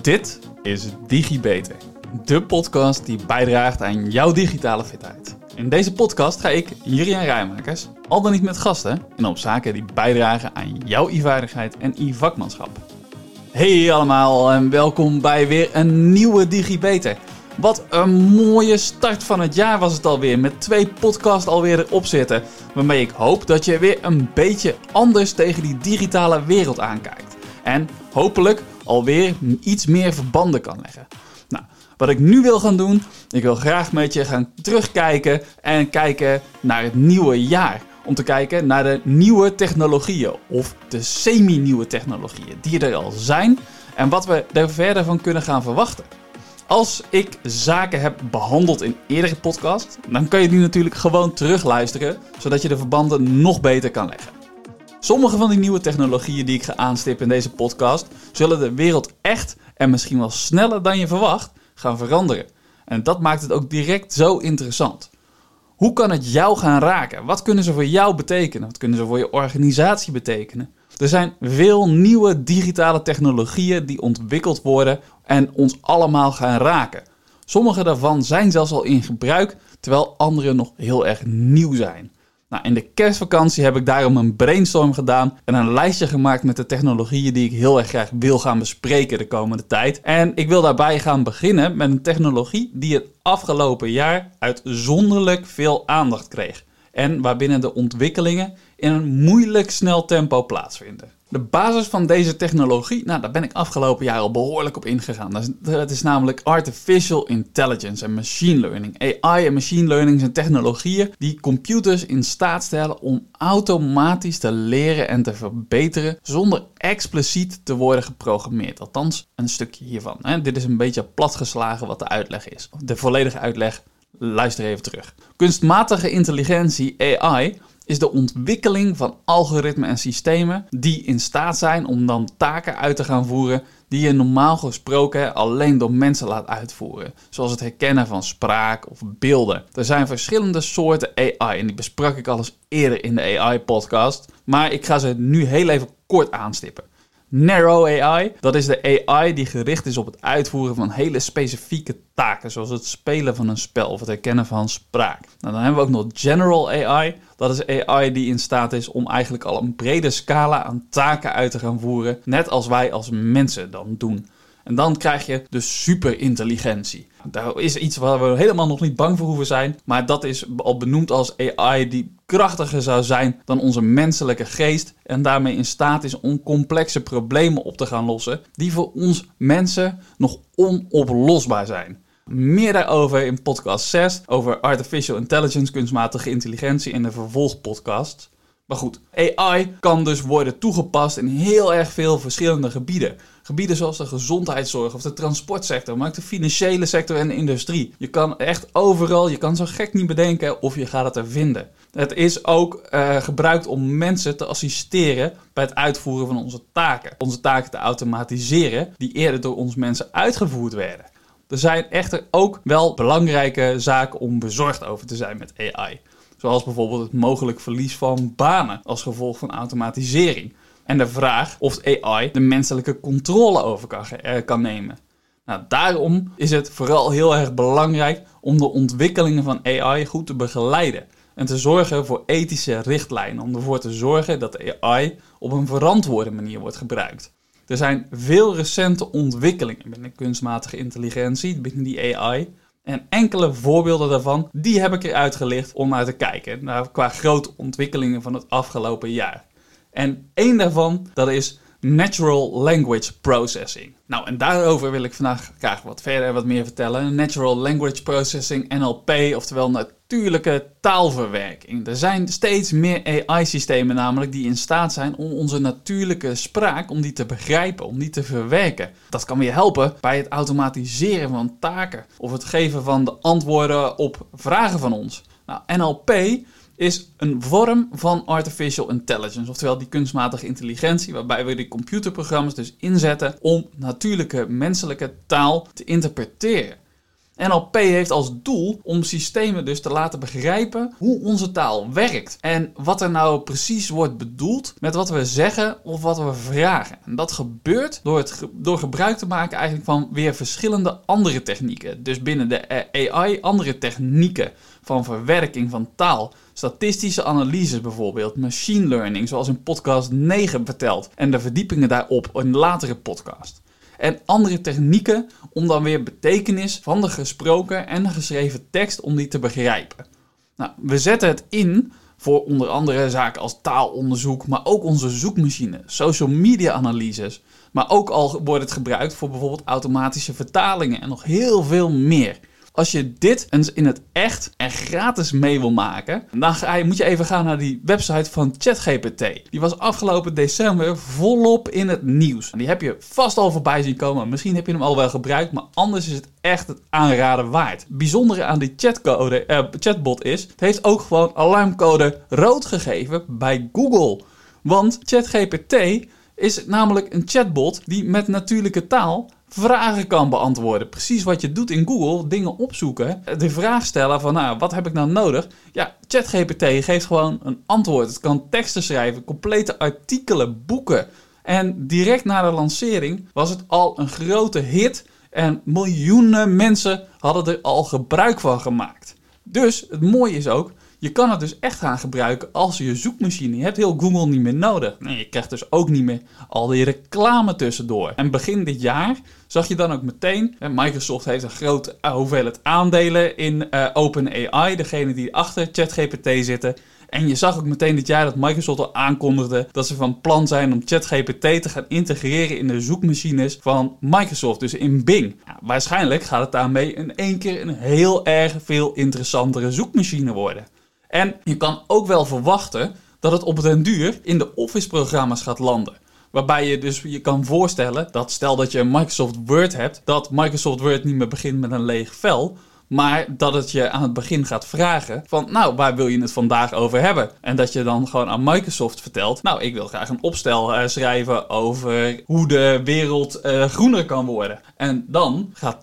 Dit is DigiBeter, de podcast die bijdraagt aan jouw digitale fitheid. In deze podcast ga ik, Jurian Rijmakers, al dan niet met gasten, in op zaken die bijdragen aan jouw e-vaardigheid en e-vakmanschap. Hey allemaal en welkom bij weer een nieuwe DigiBeter. Wat een mooie start van het jaar was het alweer, met twee podcasts alweer erop zitten, waarmee ik hoop dat je weer een beetje anders tegen die digitale wereld aankijkt. En hopelijk alweer iets meer verbanden kan leggen. Nou, wat ik nu wil gaan doen, ik wil graag met je gaan terugkijken en kijken naar het nieuwe jaar. Om te kijken naar de nieuwe technologieën of de semi-nieuwe technologieën die er al zijn en wat we er verder van kunnen gaan verwachten. Als ik zaken heb behandeld in eerdere podcast, dan kan je die natuurlijk gewoon terugluisteren, zodat je de verbanden nog beter kan leggen. Sommige van die nieuwe technologieën die ik ga aanstippen in deze podcast, zullen de wereld echt en misschien wel sneller dan je verwacht gaan veranderen. En dat maakt het ook direct zo interessant. Hoe kan het jou gaan raken? Wat kunnen ze voor jou betekenen? Wat kunnen ze voor je organisatie betekenen? Er zijn veel nieuwe digitale technologieën die ontwikkeld worden en ons allemaal gaan raken. Sommige daarvan zijn zelfs al in gebruik, terwijl andere nog heel erg nieuw zijn. Nou, in de kerstvakantie heb ik daarom een brainstorm gedaan en een lijstje gemaakt met de technologieën die ik heel erg graag wil gaan bespreken de komende tijd. En ik wil daarbij gaan beginnen met een technologie die het afgelopen jaar uitzonderlijk veel aandacht kreeg. En waarbinnen de ontwikkelingen in een moeilijk snel tempo plaatsvinden. De basis van deze technologie, nou, daar ben ik afgelopen jaar al behoorlijk op ingegaan. Dat is, is namelijk artificial intelligence en machine learning. AI en machine learning zijn technologieën die computers in staat stellen om automatisch te leren en te verbeteren zonder expliciet te worden geprogrammeerd. Althans, een stukje hiervan. Dit is een beetje platgeslagen wat de uitleg is. De volledige uitleg, luister even terug. Kunstmatige intelligentie, AI is de ontwikkeling van algoritmen en systemen die in staat zijn om dan taken uit te gaan voeren die je normaal gesproken alleen door mensen laat uitvoeren. Zoals het herkennen van spraak of beelden. Er zijn verschillende soorten AI en die besprak ik al eens eerder in de AI-podcast. Maar ik ga ze nu heel even kort aanstippen. Narrow AI, dat is de AI die gericht is op het uitvoeren van hele specifieke taken, zoals het spelen van een spel of het herkennen van spraak. Nou, dan hebben we ook nog General AI, dat is AI die in staat is om eigenlijk al een brede scala aan taken uit te gaan voeren, net als wij als mensen dan doen. En dan krijg je de superintelligentie. Daar is iets waar we helemaal nog niet bang voor hoeven zijn. Maar dat is al benoemd als AI die krachtiger zou zijn dan onze menselijke geest. En daarmee in staat is om complexe problemen op te gaan lossen. Die voor ons mensen nog onoplosbaar zijn. Meer daarover in podcast 6 over artificial intelligence, kunstmatige intelligentie in de vervolgpodcast. Maar goed, AI kan dus worden toegepast in heel erg veel verschillende gebieden. Gebieden zoals de gezondheidszorg of de transportsector, maar ook de financiële sector en de industrie. Je kan echt overal, je kan zo gek niet bedenken of je gaat het er vinden. Het is ook uh, gebruikt om mensen te assisteren bij het uitvoeren van onze taken. Onze taken te automatiseren die eerder door ons mensen uitgevoerd werden. Er zijn echter ook wel belangrijke zaken om bezorgd over te zijn met AI. Zoals bijvoorbeeld het mogelijk verlies van banen als gevolg van automatisering. En de vraag of AI de menselijke controle over kan, eh, kan nemen. Nou, daarom is het vooral heel erg belangrijk om de ontwikkelingen van AI goed te begeleiden. En te zorgen voor ethische richtlijnen. Om ervoor te zorgen dat AI op een verantwoorde manier wordt gebruikt. Er zijn veel recente ontwikkelingen binnen kunstmatige intelligentie, binnen die AI. En enkele voorbeelden daarvan, die heb ik eruit gelicht om naar te kijken. Qua grote ontwikkelingen van het afgelopen jaar. En één daarvan, dat is Natural Language Processing. Nou, en daarover wil ik vandaag graag wat verder wat meer vertellen. Natural Language Processing, NLP, oftewel natuurlijke taalverwerking. Er zijn steeds meer AI-systemen namelijk die in staat zijn om onze natuurlijke spraak, om die te begrijpen, om die te verwerken. Dat kan weer helpen bij het automatiseren van taken of het geven van de antwoorden op vragen van ons. Nou, NLP is een vorm van artificial intelligence, oftewel die kunstmatige intelligentie, waarbij we die computerprogramma's dus inzetten om natuurlijke menselijke taal te interpreteren. NLP heeft als doel om systemen dus te laten begrijpen hoe onze taal werkt. En wat er nou precies wordt bedoeld met wat we zeggen of wat we vragen. En dat gebeurt door, het, door gebruik te maken eigenlijk van weer verschillende andere technieken. Dus binnen de AI andere technieken van verwerking van taal. Statistische analyses bijvoorbeeld, machine learning, zoals in podcast 9 verteld. En de verdiepingen daarop in een latere podcast en andere technieken om dan weer betekenis van de gesproken en de geschreven tekst om die te begrijpen. Nou, we zetten het in voor onder andere zaken als taalonderzoek, maar ook onze zoekmachine, social media analyses. Maar ook al wordt het gebruikt voor bijvoorbeeld automatische vertalingen en nog heel veel meer. Als je dit eens in het echt en gratis mee wil maken, dan ga je, moet je even gaan naar die website van ChatGPT. Die was afgelopen december volop in het nieuws. Die heb je vast al voorbij zien komen. Misschien heb je hem al wel gebruikt, maar anders is het echt het aanraden waard. bijzondere aan die chatcode, uh, chatbot is, het heeft ook gewoon alarmcode rood gegeven bij Google. Want ChatGPT is namelijk een chatbot die met natuurlijke taal vragen kan beantwoorden. Precies wat je doet in Google, dingen opzoeken, de vraag stellen van nou, wat heb ik nou nodig? Ja, ChatGPT geeft gewoon een antwoord. Het kan teksten schrijven, complete artikelen, boeken. En direct na de lancering was het al een grote hit en miljoenen mensen hadden er al gebruik van gemaakt. Dus het mooie is ook, je kan het dus echt gaan gebruiken als je zoekmachine. Je hebt heel Google niet meer nodig. Nee, je krijgt dus ook niet meer al die reclame tussendoor. En begin dit jaar zag je dan ook meteen, Microsoft heeft een grote hoeveelheid aandelen in uh, OpenAI, degene die achter ChatGPT zitten. En je zag ook meteen dit jaar dat Microsoft al aankondigde dat ze van plan zijn om ChatGPT te gaan integreren in de zoekmachines van Microsoft, dus in Bing. Waarschijnlijk gaat het daarmee in één keer een heel erg veel interessantere zoekmachine worden. En je kan ook wel verwachten dat het op den duur in de Office-programma's gaat landen. Waarbij je dus je kan voorstellen dat stel dat je Microsoft Word hebt, dat Microsoft Word niet meer begint met een leeg vel, maar dat het je aan het begin gaat vragen van, nou, waar wil je het vandaag over hebben? En dat je dan gewoon aan Microsoft vertelt, nou, ik wil graag een opstel uh, schrijven over hoe de wereld uh, groener kan worden. En dan gaat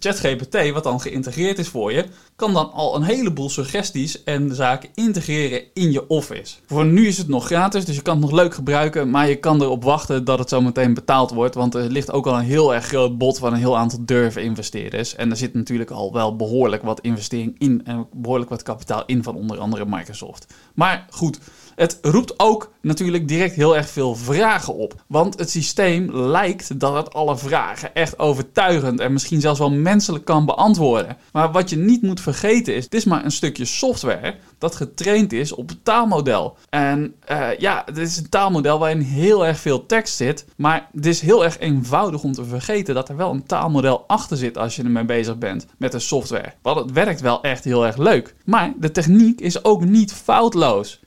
ChatGPT, wat dan geïntegreerd is voor je, kan dan al een heleboel suggesties en zaken integreren in je Office. Voor nu is het nog gratis, dus je kan het nog leuk gebruiken, maar je kan erop wachten dat het zo meteen betaald wordt, want er ligt ook al een heel erg groot bod van een heel aantal durven investeerders. En er zit natuurlijk al wel behoorlijk wat investering in en behoorlijk wat kapitaal in van onder andere Microsoft. Maar goed, het roept ook natuurlijk direct heel erg veel vragen op. Want het systeem lijkt dat het alle vragen echt overtuigend en misschien zelfs wel menselijk kan beantwoorden. Maar wat je niet moet vergeten is, het is maar een stukje software dat getraind is op het taalmodel. En uh, ja, het is een taalmodel waarin heel erg veel tekst zit. Maar het is heel erg eenvoudig om te vergeten dat er wel een taalmodel achter zit als je ermee bezig bent met de software. Want het werkt wel echt heel erg leuk. Maar de techniek is ook niet foutloos.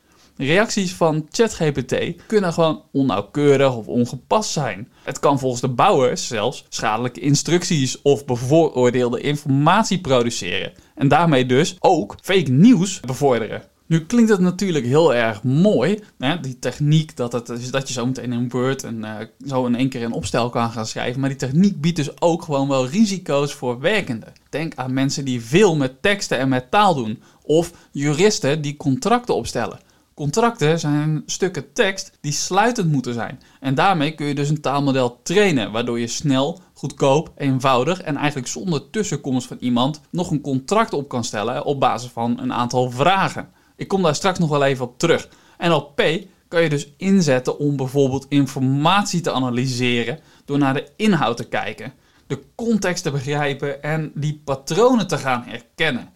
Reacties van ChatGPT kunnen gewoon onnauwkeurig of ongepast zijn. Het kan volgens de bouwers zelfs schadelijke instructies of bevooroordeelde informatie produceren. En daarmee dus ook fake nieuws bevorderen. Nu klinkt het natuurlijk heel erg mooi, hè? die techniek dat, het, dat je zo meteen in Word en uh, zo in één keer een opstel kan gaan schrijven. Maar die techniek biedt dus ook gewoon wel risico's voor werkenden. Denk aan mensen die veel met teksten en met taal doen. Of juristen die contracten opstellen. Contracten zijn stukken tekst die sluitend moeten zijn. En daarmee kun je dus een taalmodel trainen, waardoor je snel, goedkoop, eenvoudig en eigenlijk zonder tussenkomst van iemand nog een contract op kan stellen op basis van een aantal vragen. Ik kom daar straks nog wel even op terug. NLP kan je dus inzetten om bijvoorbeeld informatie te analyseren door naar de inhoud te kijken, de context te begrijpen en die patronen te gaan herkennen.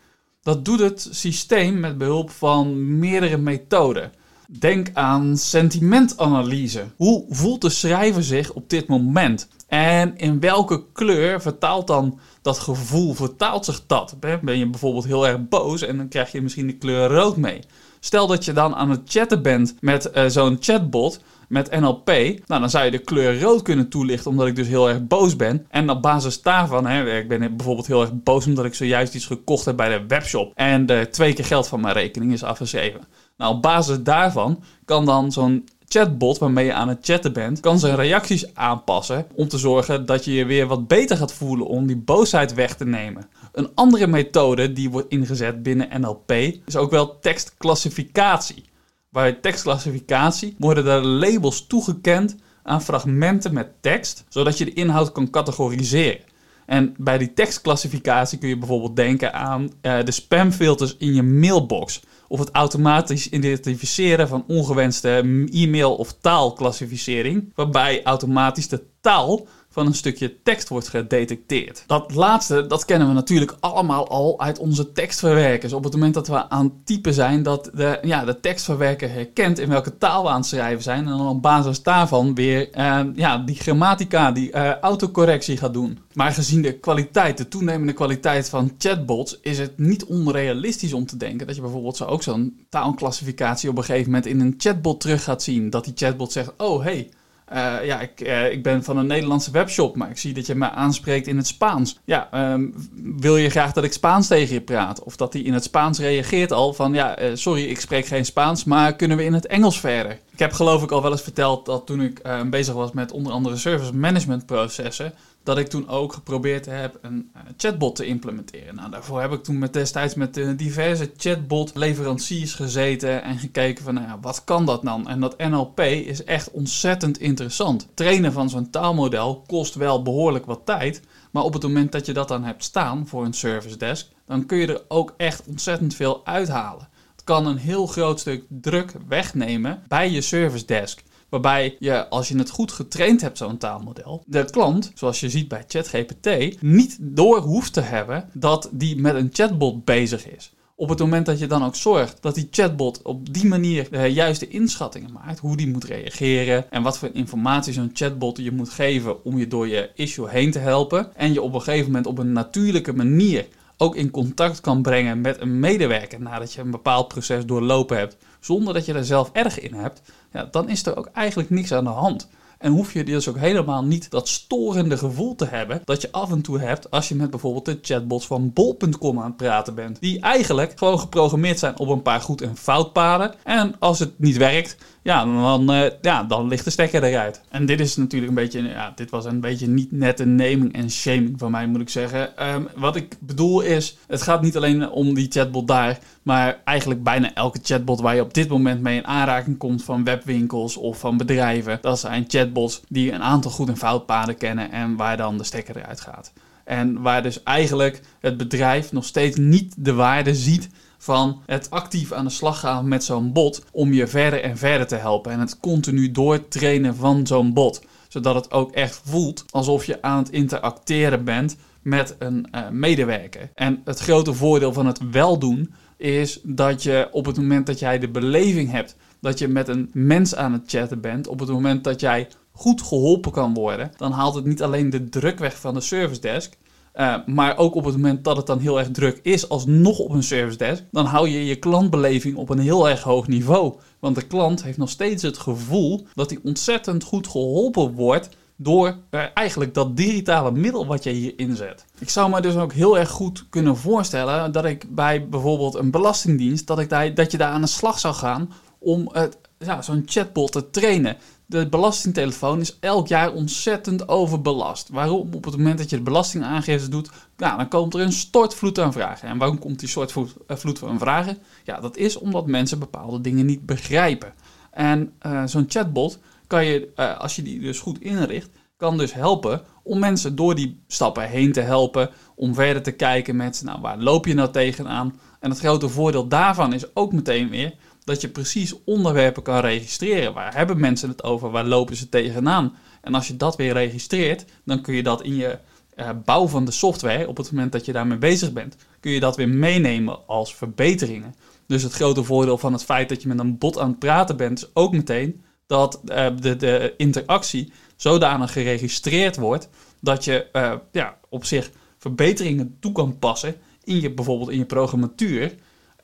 Dat doet het systeem met behulp van meerdere methoden. Denk aan sentimentanalyse. Hoe voelt de schrijver zich op dit moment? En in welke kleur vertaalt dan dat gevoel, vertaalt zich dat? Ben je bijvoorbeeld heel erg boos en dan krijg je misschien de kleur rood mee. Stel dat je dan aan het chatten bent met uh, zo'n chatbot, met NLP, nou, dan zou je de kleur rood kunnen toelichten omdat ik dus heel erg boos ben. En op basis daarvan, hè, ik ben bijvoorbeeld heel erg boos omdat ik zojuist iets gekocht heb bij de webshop en de twee keer geld van mijn rekening is afgeschreven. Nou, op basis daarvan kan dan zo'n chatbot waarmee je aan het chatten bent, kan zijn reacties aanpassen om te zorgen dat je je weer wat beter gaat voelen om die boosheid weg te nemen. Een andere methode die wordt ingezet binnen NLP is ook wel tekstclassificatie. Bij tekstclassificatie worden er labels toegekend aan fragmenten met tekst, zodat je de inhoud kan categoriseren. En bij die tekstclassificatie kun je bijvoorbeeld denken aan uh, de spamfilters in je mailbox. Of het automatisch identificeren van ongewenste e-mail- of taalclassificering. Waarbij automatisch de taal van een stukje tekst wordt gedetecteerd. Dat laatste, dat kennen we natuurlijk allemaal al uit onze tekstverwerkers. Op het moment dat we aan het typen zijn, dat de, ja, de tekstverwerker herkent in welke taal we aan het schrijven zijn. En dan op basis daarvan weer uh, ja, die grammatica, die uh, autocorrectie gaat doen. Maar gezien de kwaliteit, de toenemende kwaliteit van chatbots, is het niet onrealistisch om te denken dat je bijvoorbeeld zo ook zo'n taalklassificatie op een gegeven moment in een chatbot terug gaat zien. Dat die chatbot zegt, oh hey, uh, ja, ik, uh, ik ben van een Nederlandse webshop, maar ik zie dat je me aanspreekt in het Spaans. Ja, um, wil je graag dat ik Spaans tegen je praat? Of dat hij in het Spaans reageert al van, ja, uh, sorry, ik spreek geen Spaans, maar kunnen we in het Engels verder? Ik heb geloof ik al wel eens verteld dat toen ik bezig was met onder andere service management processen, dat ik toen ook geprobeerd heb een uh, chatbot te implementeren. Nou, daarvoor heb ik toen met destijds met uh, diverse chatbot leveranciers gezeten en gekeken van, nou ja, wat kan dat dan? En dat NLP is echt ontzettend interessant. Trainen van zo'n taalmodel kost wel behoorlijk wat tijd, maar op het moment dat je dat dan hebt staan voor een service desk, dan kun je er ook echt ontzettend veel uithalen. Het kan een heel groot stuk druk wegnemen bij je service desk. Waarbij je, als je het goed getraind hebt, zo'n taalmodel, de klant, zoals je ziet bij ChatGPT, niet door hoeft te hebben dat die met een chatbot bezig is. Op het moment dat je dan ook zorgt dat die chatbot op die manier de juiste inschattingen maakt, hoe die moet reageren en wat voor informatie zo'n chatbot je moet geven om je door je issue heen te helpen, en je op een gegeven moment op een natuurlijke manier ook in contact kan brengen met een medewerker nadat je een bepaald proces doorlopen hebt, zonder dat je er zelf erg in hebt, ja, dan is er ook eigenlijk niks aan de hand. En hoef je dus ook helemaal niet dat storende gevoel te hebben dat je af en toe hebt als je met bijvoorbeeld de chatbots van bol.com aan het praten bent. Die eigenlijk gewoon geprogrammeerd zijn op een paar goed- en foutpaden. En als het niet werkt, ja, dan, uh, ja, dan ligt de stekker eruit. En dit is natuurlijk een beetje, ja, dit was een beetje niet net een naming en shaming van mij, moet ik zeggen. Um, wat ik bedoel is, het gaat niet alleen om die chatbot daar, maar eigenlijk bijna elke chatbot waar je op dit moment mee in aanraking komt van webwinkels of van bedrijven, dat zijn chatbots die een aantal goed- en foutpaden kennen en waar dan de stekker eruit gaat. En waar dus eigenlijk het bedrijf nog steeds niet de waarde ziet van het actief aan de slag gaan met zo'n bot om je verder en verder te helpen. En het continu doortrainen van zo'n bot. Zodat het ook echt voelt alsof je aan het interacteren bent met een uh, medewerker. En het grote voordeel van het wel doen is dat je op het moment dat jij de beleving hebt dat je met een mens aan het chatten bent, op het moment dat jij goed geholpen kan worden, dan haalt het niet alleen de druk weg van de service desk, uh, maar ook op het moment dat het dan heel erg druk is, alsnog op een service desk, dan hou je je klantbeleving op een heel erg hoog niveau. Want de klant heeft nog steeds het gevoel dat hij ontzettend goed geholpen wordt door uh, eigenlijk dat digitale middel wat je hier inzet. Ik zou me dus ook heel erg goed kunnen voorstellen dat ik bij bijvoorbeeld een belastingdienst, dat, ik daar, dat je daar aan de slag zou gaan om het, ja, zo'n chatbot te trainen de belastingtelefoon is elk jaar ontzettend overbelast. Waarom? Op het moment dat je de belastingaangifte doet, ja, dan komt er een stortvloed aan vragen. En waarom komt die stortvloed eh, vragen? Ja, dat is omdat mensen bepaalde dingen niet begrijpen. En uh, zo'n chatbot kan je, uh, als je die dus goed inricht, kan dus helpen om mensen door die stappen heen te helpen. Om verder te kijken met, nou, waar loop je nou tegenaan? En het grote voordeel daarvan is ook meteen weer dat je precies onderwerpen kan registreren. Waar hebben mensen het over? Waar lopen ze tegenaan? En als je dat weer registreert, dan kun je dat in je uh, bouw van de software, op het moment dat je daarmee bezig bent, kun je dat weer meenemen als verbeteringen. Dus het grote voordeel van het feit dat je met een bot aan het praten bent, is ook meteen dat uh, de, de interactie zodanig geregistreerd wordt dat je uh, ja, op zich verbeteringen toe kan passen in je, bijvoorbeeld in je programmatuur.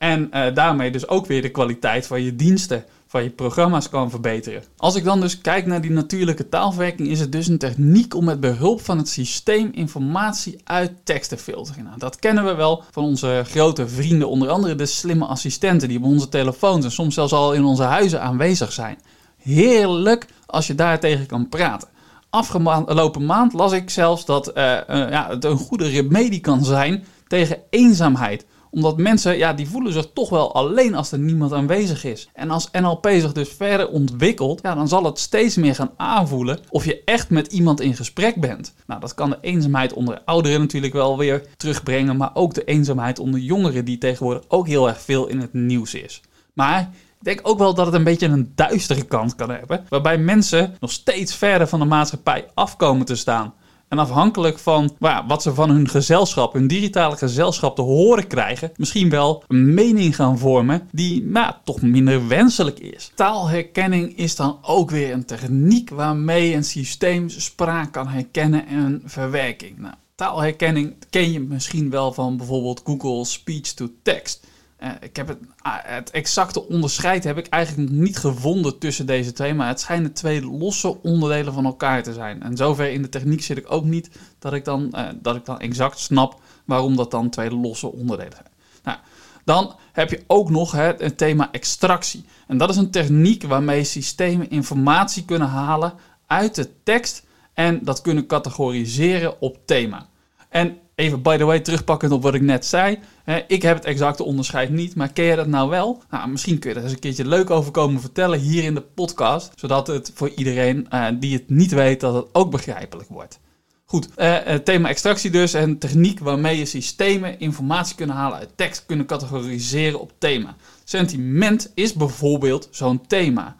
En uh, daarmee dus ook weer de kwaliteit van je diensten, van je programma's kan verbeteren. Als ik dan dus kijk naar die natuurlijke taalverwerking, is het dus een techniek om met behulp van het systeem informatie uit tekst te filteren. Nou, dat kennen we wel van onze grote vrienden, onder andere de slimme assistenten die op onze telefoons en soms zelfs al in onze huizen aanwezig zijn. Heerlijk als je daar tegen kan praten. Afgelopen maand las ik zelfs dat uh, uh, ja, het een goede remedie kan zijn tegen eenzaamheid omdat mensen, ja, die voelen zich toch wel alleen als er niemand aanwezig is. En als NLP zich dus verder ontwikkelt, ja, dan zal het steeds meer gaan aanvoelen of je echt met iemand in gesprek bent. Nou, dat kan de eenzaamheid onder ouderen natuurlijk wel weer terugbrengen, maar ook de eenzaamheid onder jongeren, die tegenwoordig ook heel erg veel in het nieuws is. Maar ik denk ook wel dat het een beetje een duistere kant kan hebben, waarbij mensen nog steeds verder van de maatschappij afkomen te staan. En afhankelijk van nou wat ze van hun gezelschap, hun digitale gezelschap te horen krijgen, misschien wel een mening gaan vormen die nou, toch minder wenselijk is. Taalherkenning is dan ook weer een techniek waarmee een systeem spraak kan herkennen en verwerking. Nou, taalherkenning ken je misschien wel van bijvoorbeeld Google Speech to Text. Uh, ik heb het, uh, het, exacte onderscheid heb ik eigenlijk niet gevonden tussen deze twee, maar het schijnen twee losse onderdelen van elkaar te zijn. En zover in de techniek zit ik ook niet dat ik dan, uh, dat ik dan exact snap waarom dat dan twee losse onderdelen zijn. Nou, dan heb je ook nog hè, het thema extractie. En dat is een techniek waarmee systemen informatie kunnen halen uit de tekst en dat kunnen categoriseren op thema. En even by the way, terugpakkend op wat ik net zei. ik heb het exacte onderscheid niet, maar ken je dat nou wel? Nou, misschien kun je er eens een keertje leuk over komen vertellen hier in de podcast. Zodat het voor iedereen uh, die het niet weet, dat het ook begrijpelijk wordt. Goed, uh, thema extractie dus en techniek waarmee je systemen informatie kunnen halen uit tekst, kunnen categoriseren op thema. Sentiment is bijvoorbeeld zo'n thema.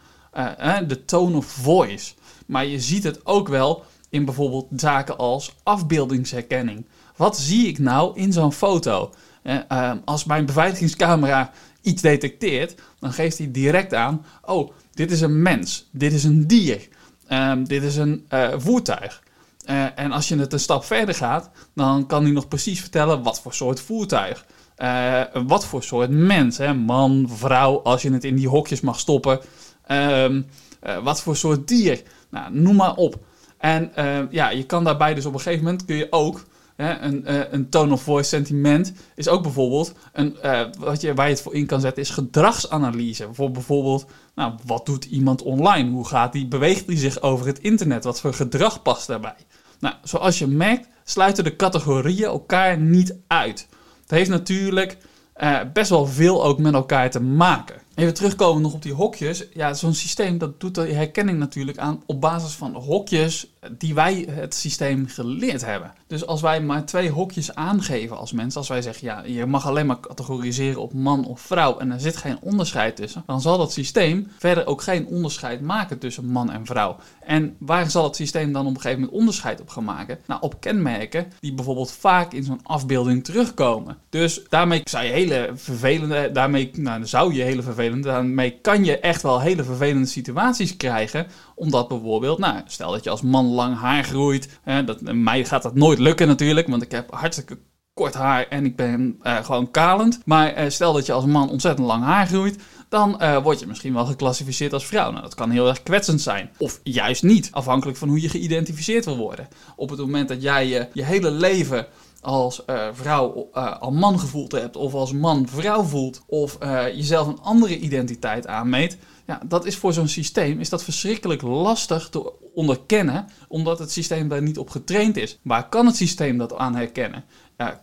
De tone of voice. Maar je ziet het ook wel in bijvoorbeeld zaken als afbeeldingsherkenning. Wat zie ik nou in zo'n foto? Uh, als mijn beveiligingscamera iets detecteert, dan geeft hij direct aan: oh, dit is een mens, dit is een dier, uh, dit is een uh, voertuig. Eh, en als je het een stap verder gaat, dan kan hij nog precies vertellen wat voor soort voertuig. wat voor soort mens, hè? man, vrouw, als je het in die hokjes mag stoppen. Ehm, wat voor soort dier. Nou, noem maar op. En ja, je kan daarbij dus op een gegeven moment kun je ook een, uh, een tone of voice sentiment is ook bijvoorbeeld een, uh, wat je, waar je het voor in kan zetten, is gedragsanalyse. Voor bijvoorbeeld, nou, wat doet iemand online? Hoe gaat die, beweegt hij zich over het internet? Wat voor gedrag past daarbij? Nou, zoals je merkt, sluiten de categorieën elkaar niet uit. Het heeft natuurlijk uh, best wel veel ook met elkaar te maken. Even terugkomen nog op die hokjes. Ja, zo'n systeem dat doet de herkenning natuurlijk aan op basis van hokjes die wij het systeem geleerd hebben. Dus als wij maar twee hokjes aangeven als mens, als wij zeggen ja, je mag alleen maar categoriseren op man of vrouw en er zit geen onderscheid tussen, dan zal dat systeem verder ook geen onderscheid maken tussen man en vrouw. En waar zal het systeem dan op een gegeven moment onderscheid op gaan maken? Nou, op kenmerken die bijvoorbeeld vaak in zo'n afbeelding terugkomen. Dus daarmee zou je hele vervelende, daarmee nou, zou je hele vervelende Daarmee kan je echt wel hele vervelende situaties krijgen. Omdat bijvoorbeeld, nou, stel dat je als man lang haar groeit. Hè, dat, mij gaat dat nooit lukken natuurlijk, want ik heb hartstikke kort haar en ik ben uh, gewoon kalend. Maar uh, stel dat je als man ontzettend lang haar groeit, dan uh, word je misschien wel geclassificeerd als vrouw. Nou, dat kan heel erg kwetsend zijn. Of juist niet, afhankelijk van hoe je geïdentificeerd wil worden. Op het moment dat jij je, hele leven als vrouw uh, al man gevoeld hebt, of als man vrouw voelt, of jezelf een andere identiteit aanmeet, ja, dat is voor zo'n systeem is dat verschrikkelijk lastig te onderkennen, omdat het systeem daar niet op getraind is. Waar kan het systeem dat aan herkennen?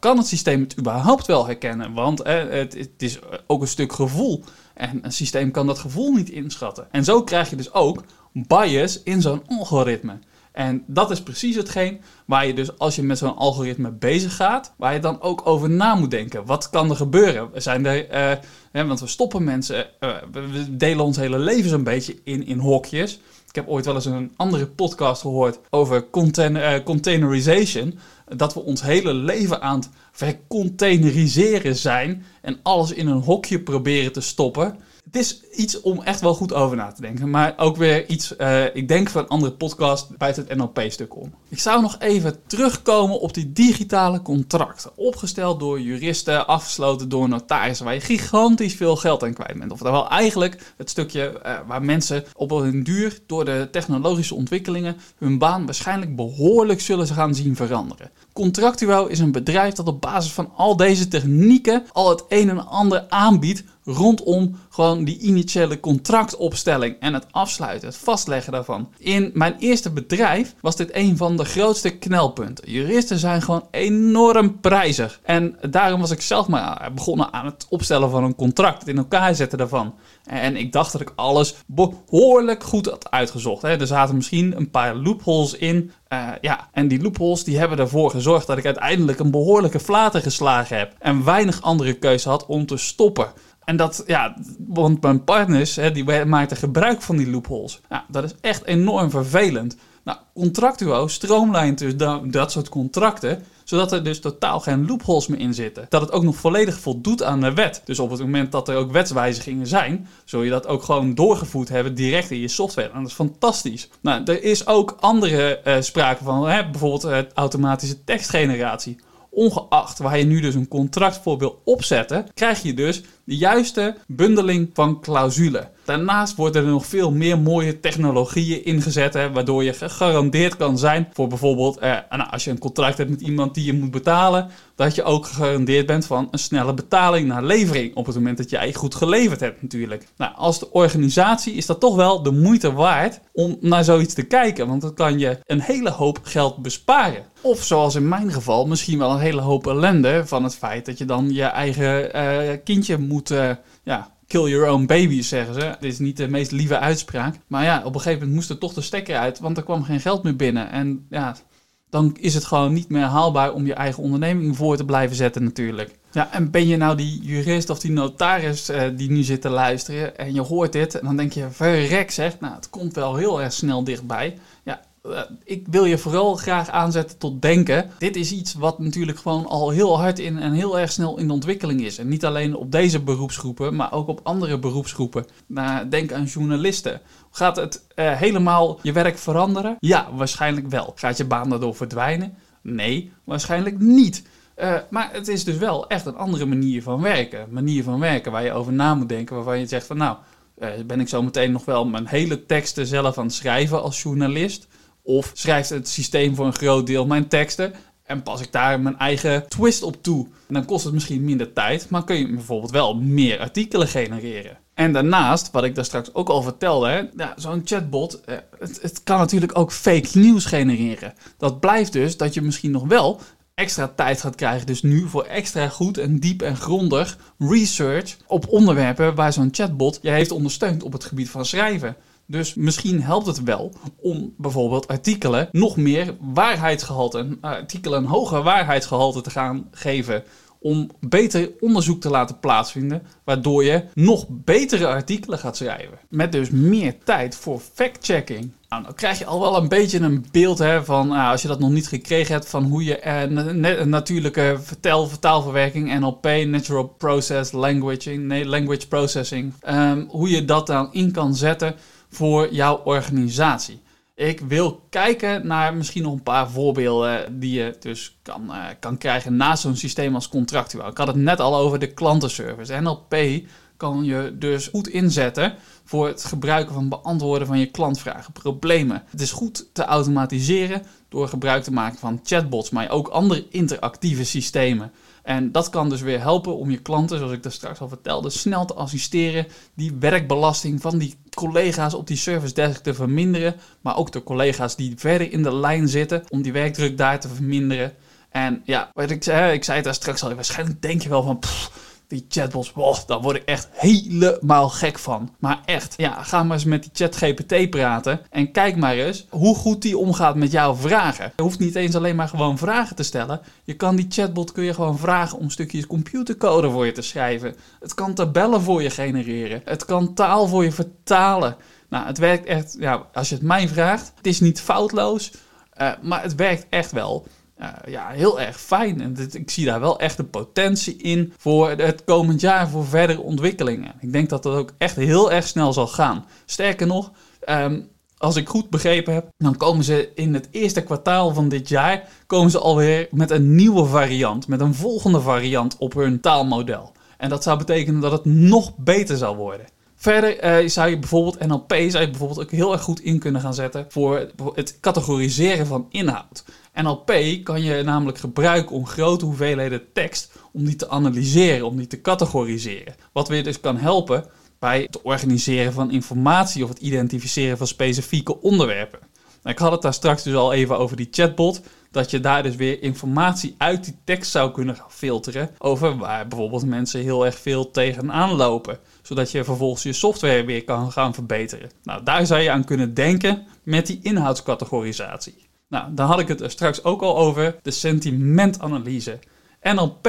kan het systeem het überhaupt wel herkennen? Want het, het is ook een stuk gevoel. En een systeem kan dat gevoel niet inschatten. En zo krijg je dus ook bias in zo'n algoritme. En dat is precies hetgeen waar je dus als je met zo'n algoritme bezig gaat, waar je dan ook over na moet denken. Wat kan er gebeuren? Zijn er, uh, hè, want we stoppen mensen, uh, we delen ons hele leven zo'n beetje in, in hokjes. Ik heb ooit wel eens een andere podcast gehoord over contain, containerization. Dat we ons hele leven aan het vercontaineriseren zijn en alles in een hokje proberen te stoppen het is iets om echt wel goed over na te denken. Maar ook weer iets, uh, ik denk van een andere podcast buiten het NLP-stuk om. Ik zou nog even terugkomen op die digitale contracten. Opgesteld door juristen, afgesloten door notarissen, waar je gigantisch veel geld aan kwijt bent. Of wel eigenlijk het stukje uh, waar mensen op een duur door de technologische ontwikkelingen hun baan waarschijnlijk behoorlijk zullen gaan zien veranderen. Contractueel is een bedrijf dat op basis van al deze technieken al het een en ander aanbiedt rondom gewoon die initiële contractopstelling en het afsluiten, het vastleggen daarvan. In mijn eerste bedrijf was dit een van de grootste knelpunten. Juristen zijn gewoon enorm prijzig. En daarom was ik zelf maar begonnen aan het opstellen van een contract, het in elkaar zetten daarvan. En ik dacht dat ik alles behoorlijk goed had uitgezocht. Hè. Er zaten misschien een paar loopholes in. Uh, ja, en die loopholes die hebben ervoor gezorgd dat ik uiteindelijk een behoorlijke flater geslagen heb. En weinig andere keuze had om te stoppen. En dat, ja, want mijn partners, hè, die maakten gebruik van die loopholes. Ja, dat is echt enorm vervelend. Nou, Contractuo stroomlijnt dus dat, soort contracten zodat er dus totaal geen loopholes meer in zitten. Dat het ook nog volledig voldoet aan de wet. Dus op het moment dat er ook wetswijzigingen zijn, zul je dat ook gewoon doorgevoerd hebben direct in je software. En dat is fantastisch. Nou, er is ook andere uh, sprake van, hè, bijvoorbeeld uh, automatische tekstgeneratie. Ongeacht waar je nu dus een contract voor wil opzetten, krijg je dus de juiste bundeling van clausulen. Daarnaast worden er nog veel meer mooie technologieën ingezet, hè, waardoor je gegarandeerd kan zijn voor bijvoorbeeld, eh, nou, als je een contract hebt met iemand die je moet betalen, dat je ook gegarandeerd bent van een snelle betaling naar levering op het moment dat jij goed geleverd hebt natuurlijk. Nou, als de organisatie is dat toch wel de moeite waard om naar zoiets te kijken, want dan kan je een hele hoop geld besparen. Of zoals in mijn geval, misschien wel een hele hoop ellende van het feit dat je dan je eigen uh, kindje moet uh, ja, kill your own baby, zeggen ze. Dit is niet de meest lieve uitspraak. Maar ja, op een gegeven moment moest er toch de stekker uit, want er kwam geen geld meer binnen. En ja, dan is het gewoon niet meer haalbaar om je eigen onderneming voor te blijven zetten natuurlijk. Ja, en ben je nou die jurist of die notaris uh, die nu zit te luisteren en je hoort dit en dan denk je, verrek zeg, nou het komt wel heel erg snel dichtbij. Eh, ik wil je vooral graag aanzetten tot denken. Dit is iets wat natuurlijk gewoon al heel hard in en heel erg snel in de ontwikkeling is. En niet alleen op deze beroepsgroepen, maar ook op andere beroepsgroepen. Nou, denk aan journalisten. Gaat het uh, helemaal je werk veranderen? Ja, waarschijnlijk wel. Gaat je baan daardoor verdwijnen? Nee, waarschijnlijk niet. Uh, maar het is dus wel echt een andere manier van werken. Een manier van werken waar je over na moet denken. Waarvan je zegt van nou, ben ik zo meteen nog wel mijn hele teksten zelf aan het schrijven als journalist? Of schrijft het systeem voor een groot deel mijn teksten en pas ik daar mijn eigen twist op toe. En dan kost het misschien minder tijd, maar kun je bijvoorbeeld wel meer artikelen genereren. En daarnaast, wat ik daar straks ook al vertelde, ja, zo'n chatbot, eh, het, het kan natuurlijk ook fake nieuws genereren. Dat blijft dus dat je misschien nog wel extra tijd gaat krijgen. Dus nu voor extra goed en diep en grondig research op onderwerpen waar zo'n chatbot je heeft ondersteund op het gebied van schrijven. Dus misschien helpt het wel om bijvoorbeeld artikelen nog meer waarheidsgehalte, artikelen een hoger waarheidsgehalte te gaan geven. Om beter onderzoek te laten plaatsvinden, waardoor je nog betere artikelen gaat schrijven. Met dus meer tijd voor fact-checking. Nou, dan krijg je al wel een beetje een beeld hè, van, nou, als je dat nog niet gekregen hebt, van hoe je eh, natuurlijke vertel, vertaalverwerking, NLP, Natural Process Language, nee, Language Processing, um, hoe je dat dan in kan zetten voor jouw organisatie. Ik wil kijken naar misschien nog een paar voorbeelden die je dus kan, uh, kan krijgen naast zo'n systeem als Contractual. Ik had het net al over de klantenservice. NLP kan je dus goed inzetten voor het gebruiken van beantwoorden van je klantvragen, problemen. Het is goed te automatiseren door gebruik te maken van chatbots, maar ook andere interactieve systemen. En dat kan dus weer helpen om je klanten, zoals ik daar straks al vertelde, snel te assisteren. Die werkbelasting van die collega's op die service desk te verminderen. Maar ook de collega's die verder in de lijn zitten, om die werkdruk daar te verminderen. En ja, wat ik zei, ik zei het daar straks al, waarschijnlijk denk je wel van... Die chatbots, wow, daar word ik echt helemaal gek van. Maar echt, ja, ga maar eens met die chat GPT praten. En kijk maar eens hoe goed die omgaat met jouw vragen. Je hoeft niet eens alleen maar gewoon vragen te stellen. Je kan die chatbot kun je gewoon vragen om stukjes computercode voor je te schrijven. Het kan tabellen voor je genereren. Het kan taal voor je vertalen. Nou, het werkt echt, ja, als je het mij vraagt, het is niet foutloos. Uh, maar het werkt echt wel. Uh, ja, heel erg fijn. En ik zie daar wel echt een potentie in voor het komend jaar voor verdere ontwikkelingen. Ik denk dat dat ook echt heel erg snel zal gaan. Sterker nog, um, als ik goed begrepen heb, dan komen ze in het eerste kwartaal van dit jaar komen ze alweer met een nieuwe variant, met een volgende variant op hun taalmodel. En dat zou betekenen dat het nog beter zal worden. Verder eh, zou je bijvoorbeeld NLP zou je bijvoorbeeld ook heel erg goed in kunnen gaan zetten voor het categoriseren van inhoud. NLP kan je namelijk gebruiken om grote hoeveelheden tekst om die te analyseren, om die te categoriseren. Wat weer dus kan helpen bij het organiseren van informatie of het identificeren van specifieke onderwerpen. Nou, ik had het daar straks dus al even over die chatbot. Dat je daar dus weer informatie uit die tekst zou kunnen gaan filteren. Over waar bijvoorbeeld mensen heel erg veel tegenaan lopen. Zodat je vervolgens je software weer kan gaan verbeteren. Nou, daar zou je aan kunnen denken met die inhoudscategorisatie. Nou, dan had ik het er straks ook al over de sentimentanalyse. NLP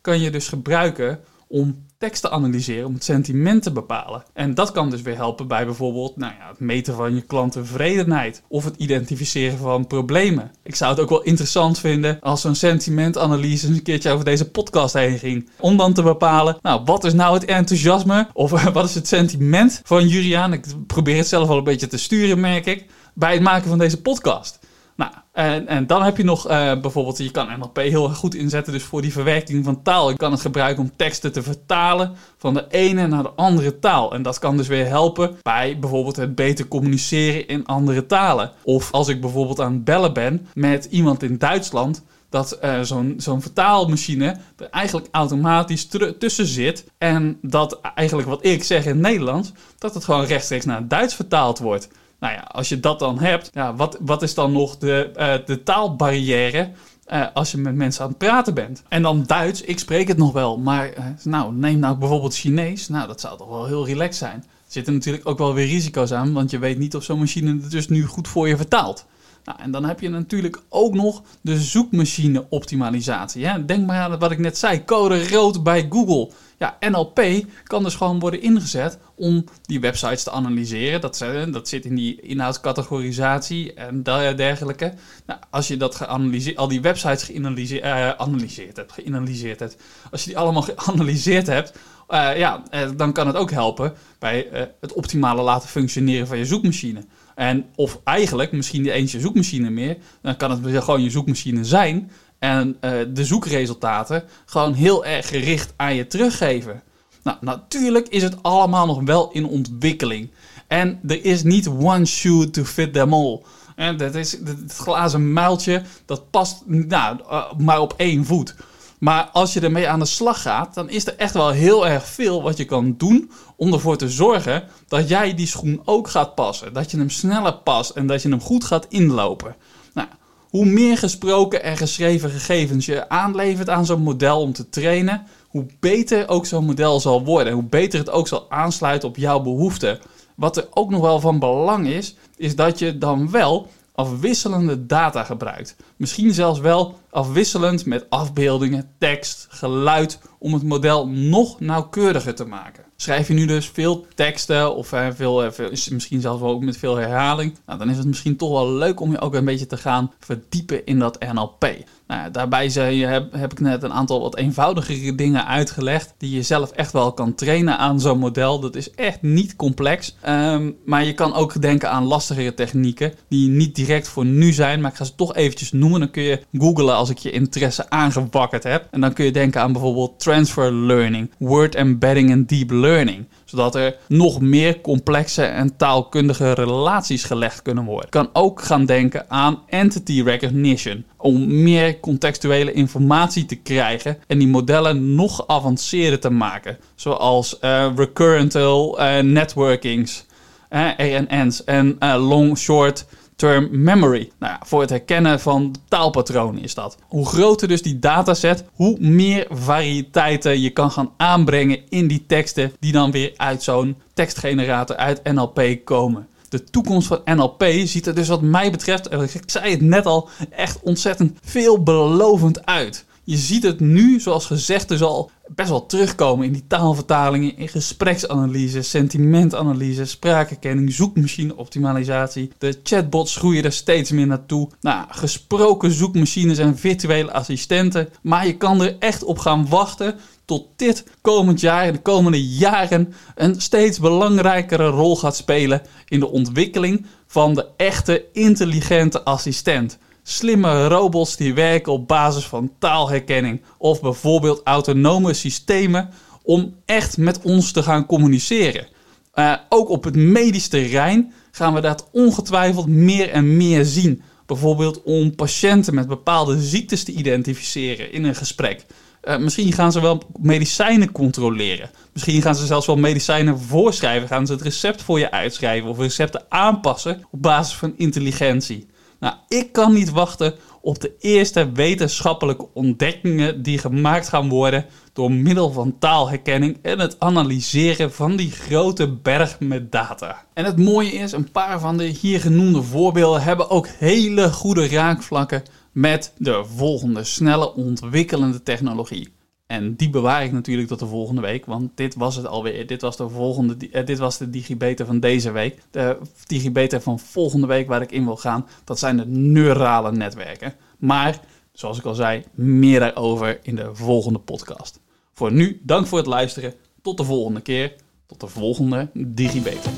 kan je dus gebruiken om tekst te analyseren, om het sentiment te bepalen. En dat kan dus weer helpen bij bijvoorbeeld nou ja, het meten van je klanttevredenheid of het identificeren van problemen. Ik zou het ook wel interessant vinden als zo'n sentimentanalyse een keertje over deze podcast heen ging. Om dan te bepalen, nou, wat is nou het enthousiasme of wat is het sentiment van Juriaan? Ik probeer het zelf wel een beetje te sturen, merk ik, bij het maken van deze podcast. Nou, en, en dan heb je nog uh, bijvoorbeeld, je kan NLP heel goed inzetten dus voor die verwerking van taal. Je kan het gebruiken om teksten te vertalen van de ene naar de andere taal. En dat kan dus weer helpen bij bijvoorbeeld het beter communiceren in andere talen. Of als ik bijvoorbeeld aan het bellen ben met iemand in Duitsland, dat uh, zo'n vertaalmachine er eigenlijk automatisch tussen zit. En dat eigenlijk wat ik zeg in Nederlands, dat het gewoon rechtstreeks naar Duits vertaald wordt. Nou ja, als je dat dan hebt, ja, wat, wat is dan nog de, uh, de taalbarrière uh, als je met mensen aan het praten bent? En dan Duits, ik spreek het nog wel, maar uh, nou, neem nou bijvoorbeeld Chinees. Nou, dat zou toch wel heel relaxed zijn. Er zitten natuurlijk ook wel weer risico's aan, want je weet niet of zo'n machine het dus nu goed voor je vertaalt. Nou, en dan heb je natuurlijk ook nog de zoekmachine optimalisatie. Denk maar aan wat ik net zei, code rood bij Google. Ja, NLP kan dus gewoon worden ingezet om die websites te analyseren. Dat, dat zit in die inhoudscategorisatie en dergelijke. Nou, als je dat geanalyseerd, al die websites geanalyseerd uh, hebt, geanalyseerd hebt, als je die allemaal geanalyseerd hebt, uh, ja, dan kan het ook helpen bij het optimale laten functioneren van je zoekmachine. En of eigenlijk misschien niet eens je zoekmachine meer, dan kan het gewoon je zoekmachine zijn en uh, de zoekresultaten gewoon heel erg gericht aan je teruggeven. Nou, natuurlijk is het allemaal nog wel in ontwikkeling. En er is niet one shoe to fit them all. En dat is het glazen muiltje, dat past nou, uh, maar op één voet. Maar als je ermee aan de slag gaat, dan is er echt wel heel erg veel wat je kan doen om ervoor te zorgen dat jij die schoen ook gaat passen. Dat je hem sneller past en dat je hem goed gaat inlopen. Nou, hoe meer gesproken en geschreven gegevens je aanlevert aan zo'n model om te trainen, hoe beter ook zo'n model zal worden. Hoe beter het ook zal aansluiten op jouw behoeften. Wat er ook nog wel van belang is, is dat je dan wel afwisselende data gebruikt. Misschien zelfs wel afwisselend met afbeeldingen, tekst, geluid om het model nog nauwkeuriger te maken. Schrijf je nu dus veel teksten of uh, veel, uh, veel, misschien zelfs wel ook met veel herhaling, nou, dan is het misschien toch wel leuk om je ook een beetje te gaan verdiepen in dat NLP. Nou, daarbij zei, heb, heb ik net een aantal wat eenvoudigere dingen uitgelegd die je zelf echt wel kan trainen aan zo'n model. Dat is echt niet complex, um, maar je kan ook denken aan lastigere technieken die niet direct voor nu zijn, maar ik ga ze toch eventjes noemen. Dan kun je googlen als ik je interesse aangewakkerd heb. En dan kun je denken aan bijvoorbeeld transfer learning, word embedding en deep learning. Zodat er nog meer complexe en taalkundige relaties gelegd kunnen worden. Kan ook gaan denken aan entity recognition. Om meer contextuele informatie te krijgen en die modellen nog geavanceerder te maken. Zoals uh, recurrental uh, networkings, uh, en long short term memory. Nou ja, voor het herkennen van taalpatronen is dat. Hoe groter dus die dataset, hoe meer variëteiten je kan gaan aanbrengen in die teksten die dan weer uit zo'n tekstgenerator uit NLP komen. De toekomst van NLP ziet er dus wat mij betreft, ik zei het net al, echt ontzettend veelbelovend uit. Je ziet het nu, zoals gezegd, dus al best wel terugkomen in die taalvertalingen, in gespreksanalyse, sentimentanalyse, spraakherkenning, zoekmachine-optimalisatie. De chatbots groeien er steeds meer naartoe. Nou, gesproken zoekmachines en virtuele assistenten. Maar je kan er echt op gaan wachten tot dit komend jaar, de komende jaren, een steeds belangrijkere rol gaat spelen in de ontwikkeling van de echte intelligente assistent slimme robots die werken op basis van taalherkenning of bijvoorbeeld autonome systemen om echt met ons te gaan communiceren. Uh, ook op het medisch terrein gaan we dat ongetwijfeld meer en meer zien. Bijvoorbeeld om patiënten met bepaalde ziektes te identificeren in een gesprek. Uh, misschien gaan ze wel medicijnen controleren. Misschien gaan ze zelfs wel medicijnen voorschrijven. Gaan ze het recept voor je uitschrijven of recepten aanpassen op basis van intelligentie. Nou, ik kan niet wachten op de eerste wetenschappelijke ontdekkingen die gemaakt gaan worden door middel van taalherkenning en het analyseren van die grote berg met data. En het mooie is, een paar van de hier genoemde voorbeelden hebben ook hele goede raakvlakken met de volgende snelle ontwikkelende technologie. En die bewaar ik natuurlijk tot de volgende week, want dit was het alweer. Dit was de volgende, eh, dit was de digibeta van deze week. De digibeta van volgende week waar ik in wil gaan, dat zijn de neurale netwerken. Maar, zoals ik al zei, meer daarover in de volgende podcast. Voor nu, dank voor het luisteren. Tot de volgende keer. Tot de volgende digibeta.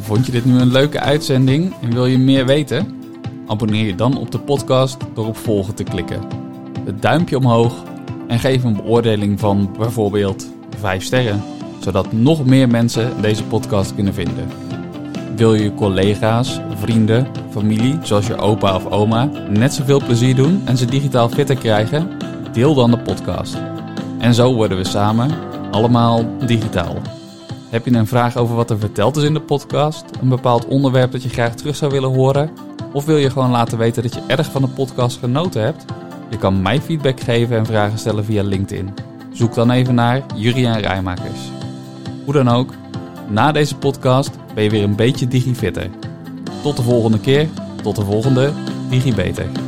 Vond je dit nu een leuke uitzending en wil je meer weten? Abonneer je dan op de podcast door op volgen te klikken. Het duimpje omhoog en geef een beoordeling van bijvoorbeeld 5 sterren, zodat nog meer mensen deze podcast kunnen vinden. Wil je collega's, vrienden, familie, zoals je opa of oma, net zoveel plezier doen en ze digitaal fitter krijgen? Deel dan de podcast. En zo worden we samen allemaal digitaal. Heb je een vraag over wat er verteld is in de podcast? Een bepaald onderwerp dat je graag terug zou willen horen? Of wil je gewoon laten weten dat je erg van de podcast genoten hebt? Je kan mij feedback geven en vragen stellen via LinkedIn. Zoek dan even naar Juriaan Rijmakers. Hoe dan ook, na deze podcast ben je weer een beetje digifitter. Tot de volgende keer, tot de volgende DigiBeter.